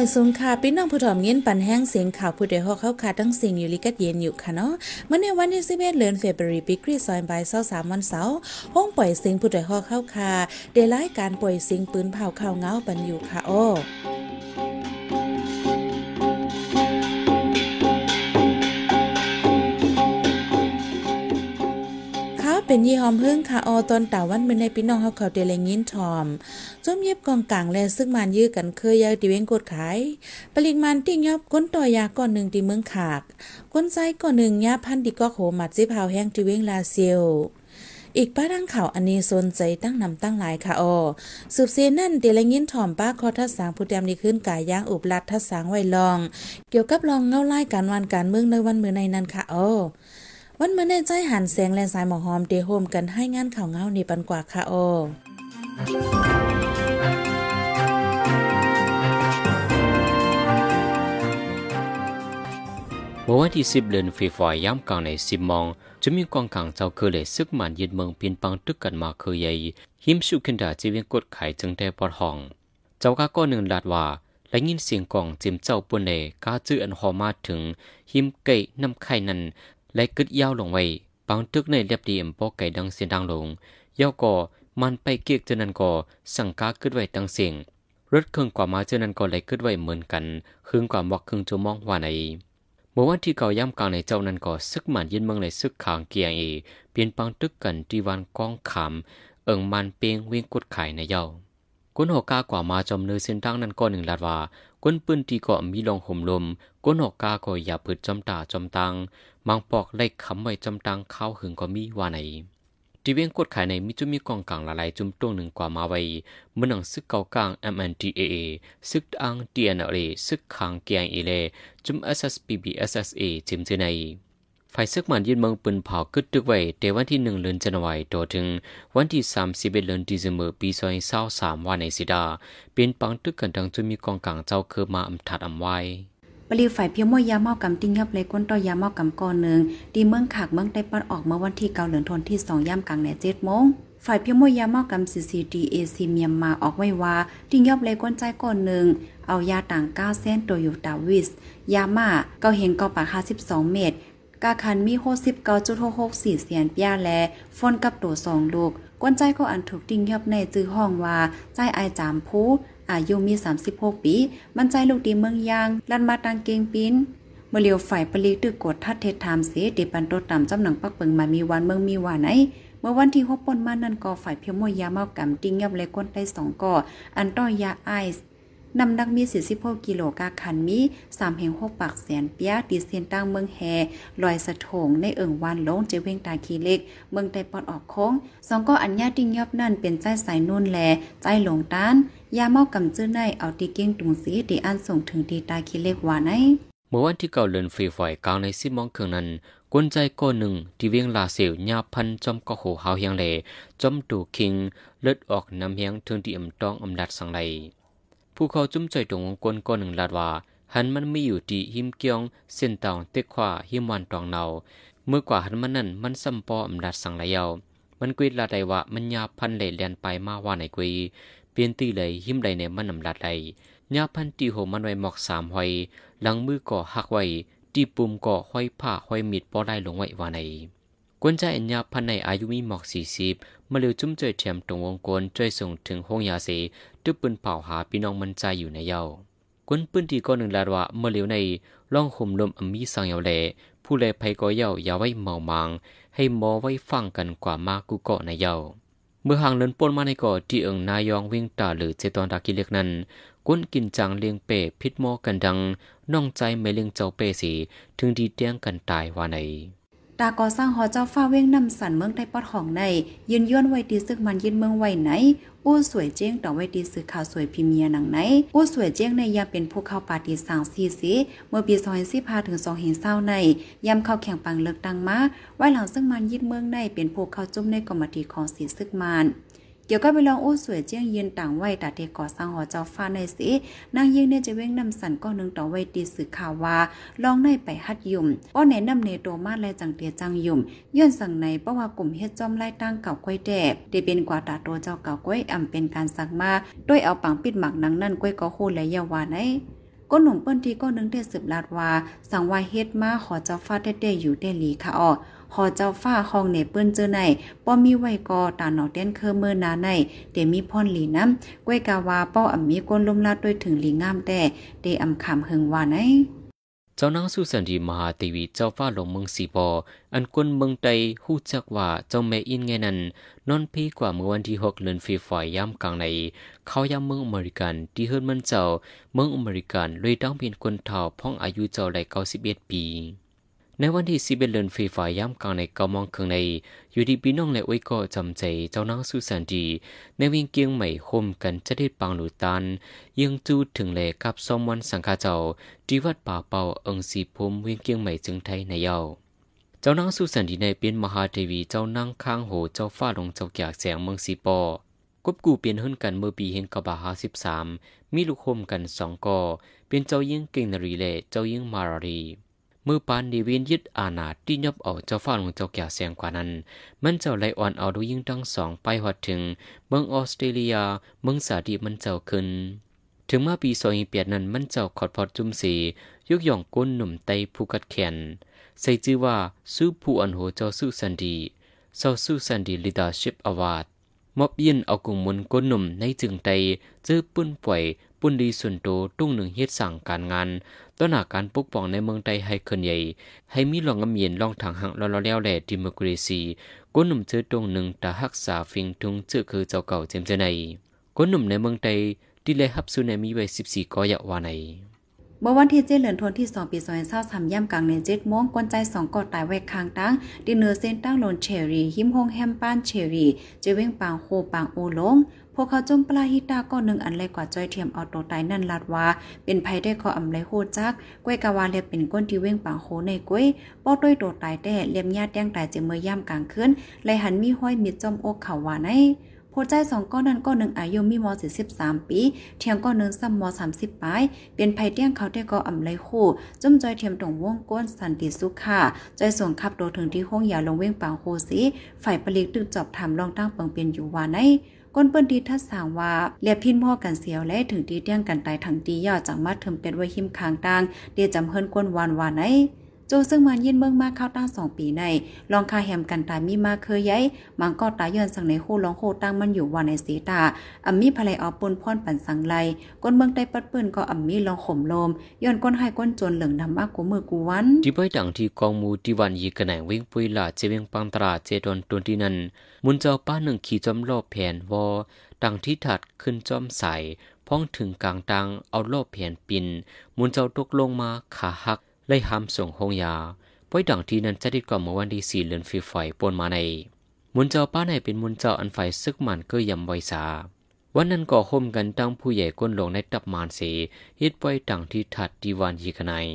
อยสงค่ะพี่น้องผู้ถอมเงินปันแห้งเสียงข่าวผู้เดฮอกเข้าขาทั้งสิ่งอยู่ลิกัดเย็นอยู่ค่ะเนาะเมื่อในวันที่11เดือนเฟบรุปีคริสต์ศักราช23วันเสาร์ห้องปล่อยเสียงผู้เดฮอกเข้าคาเดลายการปล่อยเสียงปืนเผาข่าวเงาปันอยู่ค่ะโอ้ เป็นยี่หอมเพิ่งค่ะออตอนตาวันเมื่อในพี่น้องเฮาเขาเตลงินทอมจมเย็บกองกลางและซึ่งมันยื้อกันเคยยาติเวงกดขายปริมาณติ้งยอบก้นต่อยาก่อนหนึ่งที่เมืองขากก้นไส้ก่อนหนึ่งยาพันดิก็โหมัดซิพาวแห้งติเวงลาเซียวอีกป้าดังข่าวอันนี้สนใจตั้งนำตั้งหลายค่ะออสืบเสียนั่นเดลงินถ่อมป้าคอทัศสางผู้เตรียมดีขึ้นกายย่างอุบลัดทัศสางไว้ลอง เกี่ยวกับลองเงาไล่การวันการเมืองในวันเมื่อในนั้นค่ะออ วันเมื่อในใจหันแสงและสายหมอหอมเดโฮมกันให้งานข่าวเงาในปันกว่าค่ะโอเมื่อวันที่สิบเดือนฟีฟอยย้ำกลางในสิบมอง จะมีกองกลางเจ้าคือเลยซึกมันยึดเมืองเปลี่ยนปังตึกกันมาคือใหญ่หิมสุขินดาจีเวียงกดไข่จึงได้ปอดห้อง เจ้าก้าก็หนึ่งลาดว่าและยินเสียงกองจิมเจ้าปุ่นเนก้าจื้ออันหอมาถึงหิมเกยน้ำไข่นั้น และกึดยาวลงไว้บางตึกในเรียบดีเอ็มปอไก่ดังเสียงดังลงย่อก่อมันไปเกียกเจนันก่อสังกากึดไว้ดังเสียงรถเครื่องกว่ามาเจนันก่อเลยกึดไว้เหมือนกันครึ่งกว่าบอกครึ่งจะมองว่าไหนเมื่อวันที่เก่าย่ำกลางในเจ้านั้นก่อซึกหมันยินเมืองในซึกขางเกียงเอเปลี่ยนปังตึกกันที่วันกองขามเอิงมันเปียงวิ่งกดไข่ในเย้ากุนหอกากว่ามาจอมเนื้อเส้นตั้งนั้นก็หนึ่งลาดว่า ก้นปืนที่ก็มีลองห่มลม ก้นหอกกาก็อย่าผืดจำตาจำตังมังปอกไล่คำไว้จำตังข้าวหึงก็มีว่าไหนทีเวียงกดขายในมิจุมีกองกลางละลายจุ่มตัวหนึ่งกว่ามาไว้เมื่อหนังซึกเก่ากลาง MNDAA ซึกอัง TNLA ซึกขางเกียงเอเลจุ่ม SSPB SSA จิมเจไน ไฟซึกมันยืนเมืองปืนเผากึดตึกไว้เดวันที่หนึ่งเดือนจันวายต่อถึงวันที่สามสิบเอ็ดเดือนดิเซมเบอร์ปีซอยเศร้าสามวันในสิดา เป็นปังตึกกันดังจุมีกองกลางเจ้าเคือมาอำทัดอำไว้ปลีฝ่ายเพียงมวยยาเมากำติ้งยับเลยก้นต่อยาเมากำก่อนหนึ่งดีเมืองขากเมืองได้ปัดออกเมื่อวันที่เก้าเดือนธันที่สองย่ำกลางแหนเจ็ดโมงฝ่ายเพียงมวยยาเมากำซีซีดีเอซีเมียมมาออกไว้ว่าติ้งยับเลยก้นใจก่อนหนึ่งเอายาต่างก้าเส้นโตโยตาวิสยามาเกาเฮงเกาปากห้าสิบสองเมตร กาคันมีโคสิบเก้าจุดหกหกสี่เสียนเปียแลฟอนกับตัวสองลูก ก้นใจก็อันถูกติ้งยับในจื้อห้องว่า ใจไอจามผู้อายุมี 36 ปี มันใจลูกดีเมืองยาง ลันมาตังเกงปิ้นเมื่อเลียวฝ่ายปลีตึกกดทัดเทศถามเสดิปันโตตามจำหนังปักเปิงมามีวันเมืองมีว่าไหนเมื่อวันที่หกปนมานั่นก็ฝ่ายเพียวมวยยาเมากำติ้งยับเลยก้นได้สองก่ออันต้อยาไอซ์ นำดักมี46กิโลกาคันมี3แห่ง6ปากแสนเปียตีเซียนตั้งเมืองแฮลอยสะโถงในเอิงวันลงเจเวงตาคีเล็ก เมืองไตปอดออกโค้งสองก็อัญญาติงยอบนั่นเป็นใจสายนุ่นแล ใจหลงต้าน ยาเมากำจื้อในเอาตีเก้งตุงสีตีอันส่งถึงตีตาคีเล็กว่าไหนเมื่อวันที่เก่าเลินฟรีไฟกลางในซิมองเครื่องนั้นกวนใจก้อนหนึ่งที่เวียงลาเสียวยาพันจอมก็โหหาวเฮียงเลจอมตูคิงเลือดออกนำเฮียงถึงที่อ่ำตองอำดัดสังไล ผู้เขาจุ้มใจตรงกลก้อนหนึ่งลาดว่า หันมันไม่อยู่ที่หิมเกียง เส้นตองเต็กขวาหิมวันตองเนาเมื่อกว่าหันมันนั่นมันสัมปออำดัดสังไหลเยามันกุยลาดไดว่ามันยาพันเลยเลียนไปมาว่าไหนกุยเปลี่ยนตีเลยหิมใดในมันนำลาดไดยาพันตีโหมันไว้หมอกสามหอยหลังมือก่อหักไว้ตีปุ่มก่อห้อยผ้าห้อยมีดปอได้ลงไว้ว่าไหนกวนใจอัญญาพันในอายุมีหมอกสี่สิบ มาเร็วจุ้มเจยแถมตรงวงกลจ่วยส่งถึงห้องยาเสตึกปืนเป่าหาพี่น้องมันใจอยู่ในเย้ากวนปืนที่ก้อนหนึ่งลาดว่าเมื่อเร็วในล่องห่มลมอมีสังเยาแลผู้แลภัยก็เย้าอย่าไว้เมามังให้มอไว้ฟังกันกว่ามากุเกาะในเย้าเมื่อห่างเลินปนมาในเกาะที่เอิงนายองวิ่งตาหรือเจตอนตากิเล็กนั้นกวนกินจังเลียงเป้พิษมอกันดัง น้องใจไม่เลียงเจ้าเป้สี ถึงดีเตียงกันตายว่าใน ตาก่อสร้างหอเจ้าฟ้าเว้งนำสันเมืองได้ปอดของใน ยืนย้อนไว้ตีซึกมันยืนเมืองไว้ไหน อู้สวยเจ้งต่อไว้ตีซื้อข่าวสวยพิเมียหนังไหน อู้สวยเจ้งในยามเป็นผู้เข้าปาฏิสางซีสีเมื่อปี2 0 1 5ถึงสองเห็นเศร้าในยามเข้าแข่งปังเลิกดังมาไว้หลังซึ่งมันยืนเมืองในเป็นผู้เข้าจุ่มในกรรมธิของสีซึกมัน เกี่ยวกับไปลองโอ้สวยเจียงเยืนต่างไว้ตาเทก่อสร้างหอเจ้าฟ้าในสินางยิงเนี่ยจะเว้งนำสันก็นึงต่อไว้ตีสื่อข่าวว่าลองในไปฮัดยุ่มป้อแนะนำเนโตมาและจังเตียจังยุ่มย้อนสั่งในเพราะว่ากลุ่มเฮ็ดจอมไล่ตั้งเก่าก้อยแดบได้เป็นกว่าตาโตเจ้าเก่าก้อยอ่ำเป็นการสักมาด้วยเอาปังปิดหมักนังนั่นก้อยก็โคและยาวาในก้นหนุ่มเปิ้นที่ก็นึงได้สืบลาดว่า สังวาเฮ็ดมาขอเจ้าฟ้าเต้ๆอยู่ได้หลีค่ะออ ขอเจ้าฟ้าห้องเนเปิ้นเจอในป้อมีไว้กอตาหนอเต้นเคอเมื่อนาในเดมีพ่นหลีน้ำก้วยกาวาป้ออ่ำมีก้นลุมลาดด้วยถึงหลีงามแต่เดอำคำหึงว่าไหนเจ้านางสุสันดีมหาเทวีเจ้าฟ้าหลงเมืองสีปออันกวนเมืองไตฮู้จักว่าเจ้าแม่อินไงนั้นนอนพีกว่าเมื่อวันที่หกเดือนฟีฟอยย่ำกลางใน เขายามเมืองอเมริกันที่เฮิรนมันเจ้าเมืองอเมริกันเลยตั้งเป็นคนเฒ่าพ้องอายุเจ้าได้เก้าสิบเอ็ดปี ในวันที่สิบเอ็ดเดือนฟีฟอยย่ำกลางในเกามองเครืองใน อยู่ที่พี่น้องในอ้ยก็จำใจเจ้านางสุสันดี ในวิ่งเกียงใหม่โฮมกันจะได้ปังหนูตันยังจูดถึงแลกับซอมวันสังฆาเจ้าที่วัดป่าเป่าเอิงสีพมเวียงเกียงใหม่จึงไทยในเยาเจ้านางสุสันดีในเป็นมหาเทวีเจ้านางข้างโหเจ้าฟ้าลงเจ้าแก่แสงเมืองสีปอกบกูเปลี่ยนหุ่นกันเมื่อปีเฮงกบาหาสิบสามมีลูกโฮมกันสองกอเป็นเจ้ายิ่งเก่งนรีและเจ้ายิ่งมารารี มือปานดีเวียนยึดอาณาที่ยบเอาเจ้าฟ้าหลวงเจ้าแก่แสงกว่านั้น มันเจ้าไลอ่อนเอาดูยิ่งทั้งสองไปหอดถึง เมืองออสเตรเลีย เมืองสาดีมันเจ้าขึ้น ถึงเมื่อปีสองเปียดนั้นมันเจ้าขอดพอดจุมสียกย่องก้นหนุ่มไตผู้กัดแขนใส่ชื่อว่าซูผู้อันโหเจ้าสุสันดีเจ้าสุสันดีลีดาชิพอวาดมอบยินเอากุงมุนก้นหนุ่มในจึงไตเจอปุ้นป่วย ปุ้นดีส่วนโตตุ้งหนึ่งเฮ็ดสั่งการงานต้นหาการปกป้องในเมืองไทยให้คนใหญ่ ให้มีหลองอำเย็นลองทางหังลอลแล้วแหล่ดิมคราซีก้นหนุ่มเจอตรงหนึ่งตาหักษาฟิงทุงเจอคือเจ้าเก่าเจมเจในก้นหนุ่มในเมืองไทยที่เลยฮับซูในมีไว้สิบสี่กอยะวาในเมื่อวันที่เจ็ดเหลือนทนที่สองปีสองเศร้าสามย่ำกลางในเจ็ดโมงกวนใจสองกอดตายไว้คางตั้งดินเนอร์เซนตั้งโลนเชอรี่หิมฮงแฮมป้านเชอรี่ เจเว้งปางโคปางโอลง พวกเขาจมปลาฮิตาก็หนึ่งอันเล็กว่าจอยเทียมเอาตัวตายนั่นลาดว่า เป็นภัยได้ขออำไรโหจักก้วยกาวาเรียบเป็นก้นที่เว้งปางโคในก้วยป้อด้วยตัวตายแต่เลียมญาติแต้งตายเจเมื่อย่ำกลางคืนไลยหันมีห้อยมีจอมอกเขาว่าในโพใจสองก้อนนั้นก้อนหนึ่งอายุมีมสี่สิบสามปี เทียงก้อนหนึ่งซ้ำมสามสิบปลาย เป็นภัยเตี้ยงเขาได้ก็อำไลคู่จุ่มจอยเทียมตรงวงก้นสันติสุขค่ะจอยส่งขับโดถึงที่ห้องยาลงเว้งปางโคสีฝ่ายผลิตตึกจอบทำลองตั้งเปิงเป็นอยู่ว่าใน ก้นเปิ้นดีทัดสางว่าเลียพินพ่อกันเสียวและถึงดีเตี้ยงกันตายทั้งดียอดจังมาเทิมเป็ดไว้หิมคางต่างเดียจำเฮิรนก้นวานวานใน โจซึ่งมันยินเมืองมากเข้าตั้งสองปีในลองคาแฮมกันตายมีมาเคยย้ายมังก็ตายย้อนสังในโคลองโคตั้งมันอยู่วันในสีตาอัมมีภรรยเอาปนพ่อนปั่นสังไลก้นเมืองใต้ปัดปืนก็อัมมีลองข่มลมย้อนก้นให้ก้นจนเหลืองดำมากกูมือกูวันที่ไปดังที่กองมูที่วันยีกันไหนวิ่งปุยหลาเจเวงปังตราเจดอนตวนที่นั้นมุนเจ้าป้าหนึ่งขี่จอมรอบแผนวอดังที่ถัดขึ้นจอมใสพ้องถึงกลางตังเอารอบแผนปินมุนเจ้าตกลงมาขาหัก ไล่หามส่งหงยาป้อยดังที่นั้นจะได้กว่าเมื่อวันที่สี่เดือนฟีไฟปนมาใน มุนเจ้าป้าในเป็นมุนเจ้าอันไฟซึกมันก็ยำไวสา วันนั้นก็ห่มกันตั้งผู้ใหญ่ก้นลงในตับมานเสเฮ็ดป้อยดังที่ถัดดีวานยีขนาย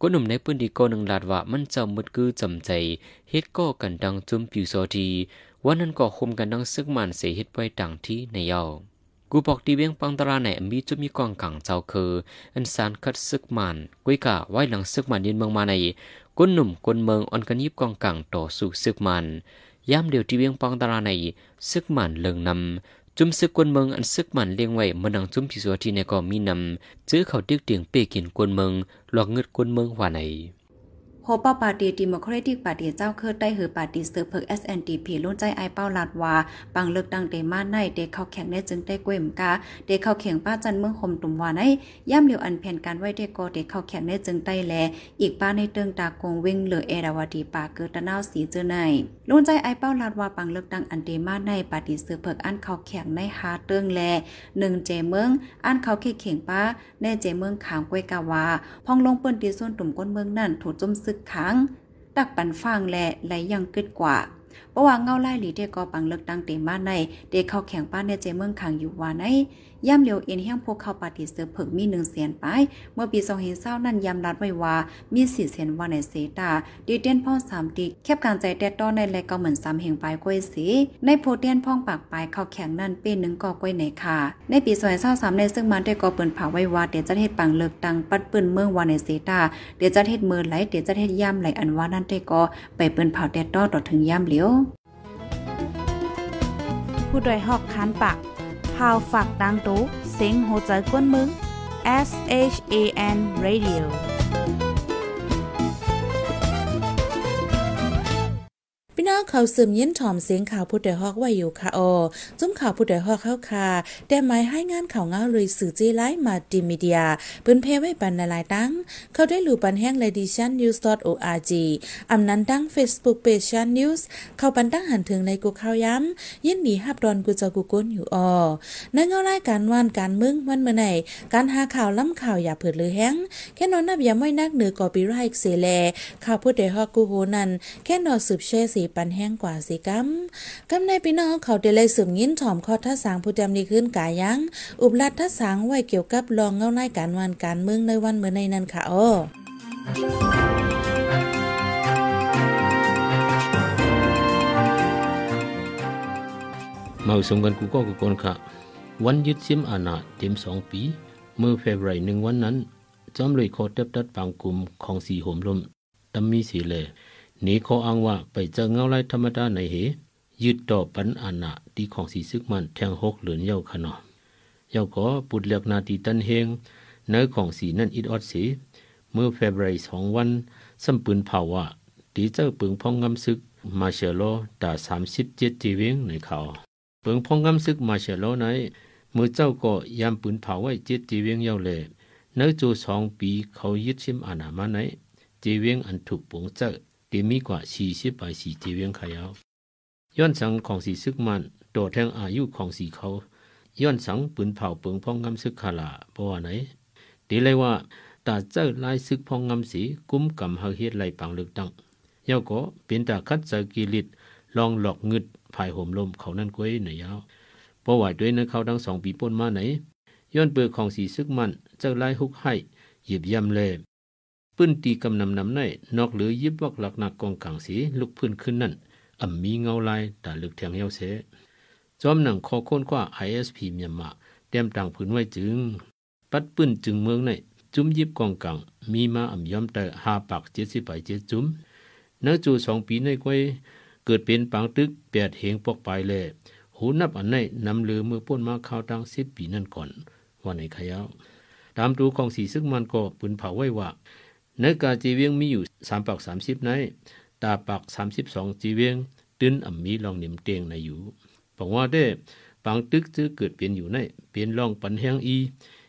ก้นหนุ่มในปืนดีโกนึงลาดว่ามันเจ้ามุดกือจำใจเฮ็ดก็กันดังจุ่มผิวโซทีวันนั้นก็คมกันดังซึกมันเสียเฮ็ดไว้ดังที่ในเยา กูบอกดีเวียงปังตราในมีจุมีกองกังเจ้าคืออันสารคัดซึกมันกุยกะไว้หลังซึกมันยินเมืองมาในก้นหนุ่มก้นเมืองอ่อนกันยิบกองกังต่อสู่ซึกมันยามเดียวทีเวียงปังตราในซึกมันเลิงนำจุมซึกกวนเมืองอันซึกมันเลี้ยงไว้มื่อนังจุมพิสวที่ในก็มีนำซื้อเขาดึกเตียงเปกินกวนเมืองหลอกเงิดกวนเมืองว่าไหน โฮปาปาร์ตี้ดิโมแครติกปาร์ตี้เจ้าเคือใต้หือปาร์ตี้เซอร์เพิก SNDP ลุ้นใจไอเป้าลาดวาปังเลือกดังเดมาในเด็กเข้าแข่งในจึงได้กวยมกาเด็กเข้าแข่งป้าจันเมืองคมตุ่มวาในย่ำเหลียวอันแผ่นการไว้เด็กก็เด็กเข้าแข่งในจึงได้แล อีกป้าในเติงตากงวิ่งเหลือเอราวดีปาเกิดตะนาวสีเจอในลุ้นใจไอเป้าลาดวาปังเลือกดังอันเดมาในปาร์ตี้เซอร์เพิกอันเข้าแข่งในฮาเติงแลหนึ่งเจเมืองอันเขาเข่งป้าในเจเมืองขางกวยกาวาพองลงเปิ้นตีส่วนตุ่มก้นเมืองนั่นถูกจุ่มซึกขังตักปันฟางและไหลยังกึดกว่าเพราะว่าเงาไล่หลีเดก็ปังเลิกตั้งเตมาในเด็กเข้าแข่งป้านในเจเมืองขังอยู่ว่าในย่ำเลียวเอ็นเฮียงพวกเขาปฏิเสธเผิกมีหนึ่งเสียนไป เมื่อปีสองเห็นเศร้านั่นยำรัดไว้ว่า มีสี่เสียนว่าในเซตาดีเตียนพ่อสามตีแคบการใจแดดต้อในและก็เหมือนสามเหงปลายกล้วยสีในโพเตียนพ่องปากปลายเข้าแข่งนั่นเป็นหนึ่งก่อกล้วยในค่ะในปีสองเศร้าสามในซึ่งมันได้ก่อเปินเผาไว้ว่าเดี๋ยวจะเฮ็ดปังเลิกตังปัดปืนเมืองว่าในเซตาเดี๋ยวจะเฮ็ดมือไหลเดี๋ยวจะเฮ็ดย่ำไหลอันว่านั่นได้ก็ไปเปินเผาแดดต้อต่อถึงย่ำเลียวผู้ดยหอกคานปาก พาวฝากดังตู้เซ็งโหใจกวนมึง S H A N Radio เขาสืมยินถ่อมเสียงข่าวผู้ใดฮอกไว้อยู่ค่ะออจุ้มข่าวผู้ใดฮอกเข้าค่ะแต่หมายให้งานข่าวเงาเลยสื่อจีไลมาดิมีเดียเปิ้นเพไว้ปันหลายตั้ง เขาได้หลู่ปันแห้ง ladition news org อำนั้นตั้ง Facebook page ชัน news เข้าปันตั้งหันถึงในกูข่าวย้ำยินดีฮับดอนกูจ้ากูก้นอยู่ออในเงารายการวันการมึงวันเมื่อไหนการหาข่าวล้ำข่าวอย่าเผิดหรือแห้งแค่นอนนับอย่าไม่นักเหนือกอปีไรค์เสแลข่าวผู้ใดฮอกกูโหนันแค่นอสืบเชสีปันแห้งกว่าสิกำกำในพี่น้องเขาได้เลยสืบยินถ่อมข้อทัศสางผู้จำนี้ขึ้นกายัง อุบลัดทัศสางไว้เกี่ยวกับรองเงาไล่การวันการเมืองในวันเมื่อในนั้นค่ะอ้อมาสมกันกูก็กูกนค่ะ วันยึดซิมอาณาเต็มสองปี เมื่อเฟบรุยหนึ่งวันนั้น จอมเลยขอเต็บตัดปางกลุ่มของสีโหมลมตำมีสีเล นีขออ้างว่าไปเจอเงาไล่ธรรมดาในเหยึดต่อปันอาณาดีของสีซึกมันแทงหกเหลือนเย้าขนอเย้าก็ปุดเลือกนาตีตันเฮงเนื้อของสีนั่นอิดออดสีเมื่อเฟบรุยสองวันสัมปืนเผาว่าตีเจ้าปึงพองงำซึกมาเชโลตาสามสิบเจ็ดจีเวงในเขาเปิงพองกำซึกมาเชลโลในมือเจ้าก็ยามปืนเผาไว้เจ็ดจีเวงเยาเลยเนื้อจูสองปีเขายึดชิมอาณามาในจีเวงอันถูกปวงเจ้า ตีมีกว่าสี่สิบไปสี่จีเวียงขยาวย้อนสังของสีซึกมันโดดแทงอายุของสีเขา ย้อนสังปืนเผาเปิงพองกำซึกขาลาเพราะว่าไหนตีเลยว่าตาเจ้าลายซึกพองกำสีกุ้มกำเฮาเฮ็ดไหลปังลึกดังเยาก็เป็นตาคัดเจอกิริตลองหลอกงึดภายห่มลมเขานั่นก้วยหน่อยยาวเพราะว่าด้วยนั้นเขาทั้งสองปีป้นมาไหนย้อนเปลือกของสีซึกมันเจ้าลายฮุกให้หยิบยำเลย ปื้นตีกำนำนำในนอกหรือยิบวอกหลักหนักกองกลางสีลุกพื้นขึ้นนั่นอ่ำมีเงาลายตาลึกแทงเยาเสจอมหนังคอค่นกว่า ISP เมียนมาเต็มต่างพื้นไว้จึง ปัดปื้นจึงเมืองในจุ้มยิบกองกลางมีมาอ่ำย้อมแต่หาปากเจ็ดสิบไปเจ็ดจุ้มนื้อจูสองปีในกวยเกิดเป็นปังตึกแปดเหงปอกไปเลยหูนับอันไหนนำเลือมือป้นมาข้าวตังสิบปีนั่นก่อนว่าในขยาวตามดูของสีซึ่งมันก็ปืนเผาไว้ว่า เนื้อกาจีเวียงมีอยู่สามปากสามสิบในตาปากสามสิบสองจีเวียงตื้นอ่ำมีลองเหนิมเตียงในอยู่บอกว่าได้ปังตึกจื้อเกิดเป็นอยู่ในเป็นลองปันแห้งอี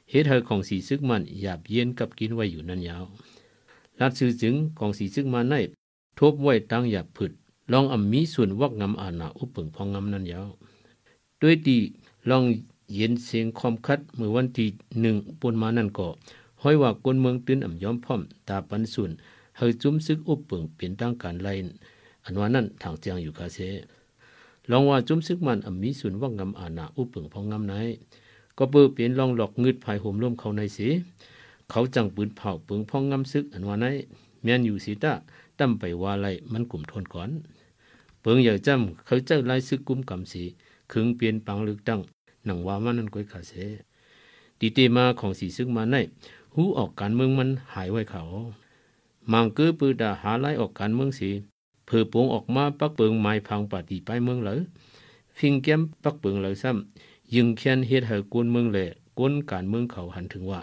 เฮ็ดให้ของสีซึกมันหยาบเย็นกับกินไว้อยู่นั่นยาวลัดซื้อจึงของสีซึกมันในทบไว้ตั้งหยาบผึดลองอ่ำมีส่วนวักงำอาณาอุปเปิงพองงำนั่นยาวด้วยดีลองเย็นเสียงคอมคัดเมื่อวันที่หนึ่งปนมานั่นก็ห้ อยว่ากนเมืองตื้นอ่ำย้อมพร้อมตาปันส่วนเฮยจุ้มซึกอุปเปิงเปลี่ยนตั้งการไล่อันว่านั่นทางเจียงอยู่คาเซลองว่าจุ้มซึกมันอ่ำมีส่วนวักงำอาณาอุปเปิงพองงำไหนก็เปิดเปลี่ยนลองหลอกงึดภายห่มร่มเขาในสีเขาจังปืนเผาเปิงพองงำซึกอันว่าไหนแม่นอยู่สีตาตั้มไปว่าไรมันกลุ่มทนก่อนเปิงอย่าจำเขาเจ้าไล่ซึกกุมกำสีขึงเปลี่ยนปังลึกดังหนังว่ามันนั่นก้อยขาเส ตีเตมาของสีซึกมาในหูออกการเมืองมันหายไว้เขา มังเกือปือดาหาไล่ออกการเมืองสีเพื่อปงออกมาปักเปิงไม้พังปฏิไปเมืองเหลอฟิงแก้มปักเปิงเหลอซ้ำยิงเคียนเฮ็ดให้กวนเมืองเลยกวนการเมืองเขาหันถึงว่า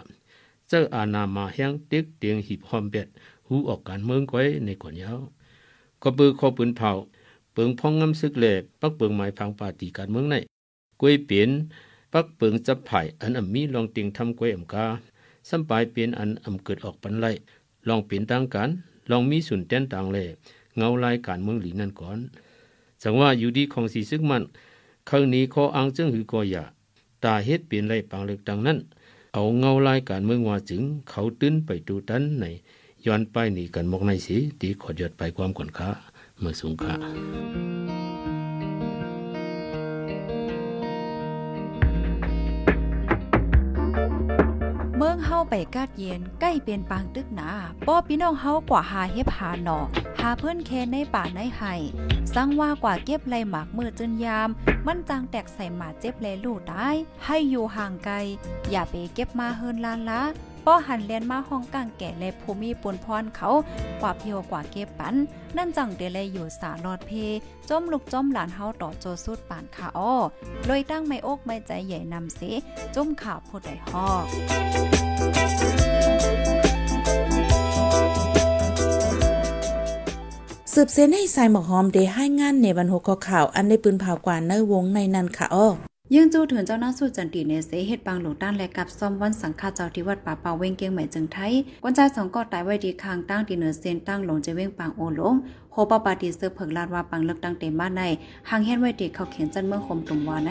เจ้าอาณามาแห้งเต็กเตียงหีบหอมเป็ดหูออกการเมืองก้อยในก่อนยาวก็ปือคอปืนเผาเปิงพองงำซึกแหลปักเปิงไม้พังปาตีการเมืองในกวยเปลี่ยน ปักเปิงจับไผ่อันอ่ำมีลองติงทำกวยอ่ำกาสัมปายเปลี่ยนอันอ่ำเกิดออกปันไลลองเปลี่ยนต่างกัน ลองมีสุนแต้นต่างแลเงาลายการเมืองหลีนั่นก่อนสังว่าอยู่ดีของสีซึกมันครั้งนี้ขออ้างจึงหือกอยาตาเฮ็ดเปลี่ยนไรปังเล็กดังนั้น เอาเงาลายการเมืองว่าจึง เขาตื้นไปดูตันในย้อนไปหนีกันมอกในสีตีขอดยอดไปความก่อนค้าเมื่อสูงค่าาไปกาดเย็นใกล้เป็นปางตึกหนาป้อพี่น้องเฮากว่าหาเฮ็บหาหนอหาเพื่อนแคนในป่าในไห้สังว่ากว่าเก็บไรหมากมือจนยาม มันจางแตกใส่หมาเจ็บแลลูกตาย ให้อยู่ห่างไกล อย่าไปเก็บมาเฮินลานละป้อหันเลียนมาห้องกลางแก่และภูมิปุนพรเขากว่าเพียวกว่าเก็บปัน นั่นจังเดเลยอยู่สาลอดเพ จมลูกจมหลานเฮาต่อโจสุดป่านขาอ้อเลยตั้งไม่อกไม่ใจใหญ่นำเสจมข่าวผู้ใดฮอก สืบเส้นให้สายหมอกหอมเดให้งานในบรรหกข่าวอันได้ปืนเผากว่าในวงในนั้นค่ะอ้อยังจูถึงเจ้าหน้าสู้จันตีในเสเฮ็ดปางหลวงต้านและกับซ่อมวันสังฆาเจ้าที่วัดป่าเปาเว้งเกียงใหม่จึงไทยกวนใจสองก็ตายไว้ดีคางตั้งที่เหนือเส้นตั้งหลงจะเว้งปางโอหลงโฮปาปาติเซอร์เผิกลาดว่าปังเลิกตั้งเต็มบ้านในหางเฮ็ดไว้ดีเขาเขียนจันเมืองคมตุ่มวาใน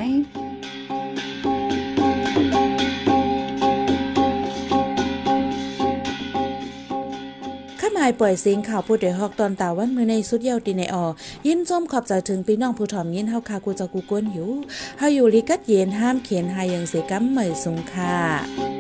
าหมายปล่อยเสียงข่าวผู้เดฮอกตอนตาวันมือในสุดเยาวตีในออยินส้มขอบใจถึงพี่น้องผู้ถ่อมยินเฮาคากูจะกูก้นอยู่เฮาอยู่ลิกัดเย็นห้ามเขียนหายังเสกัมเหมยสุงค่ะ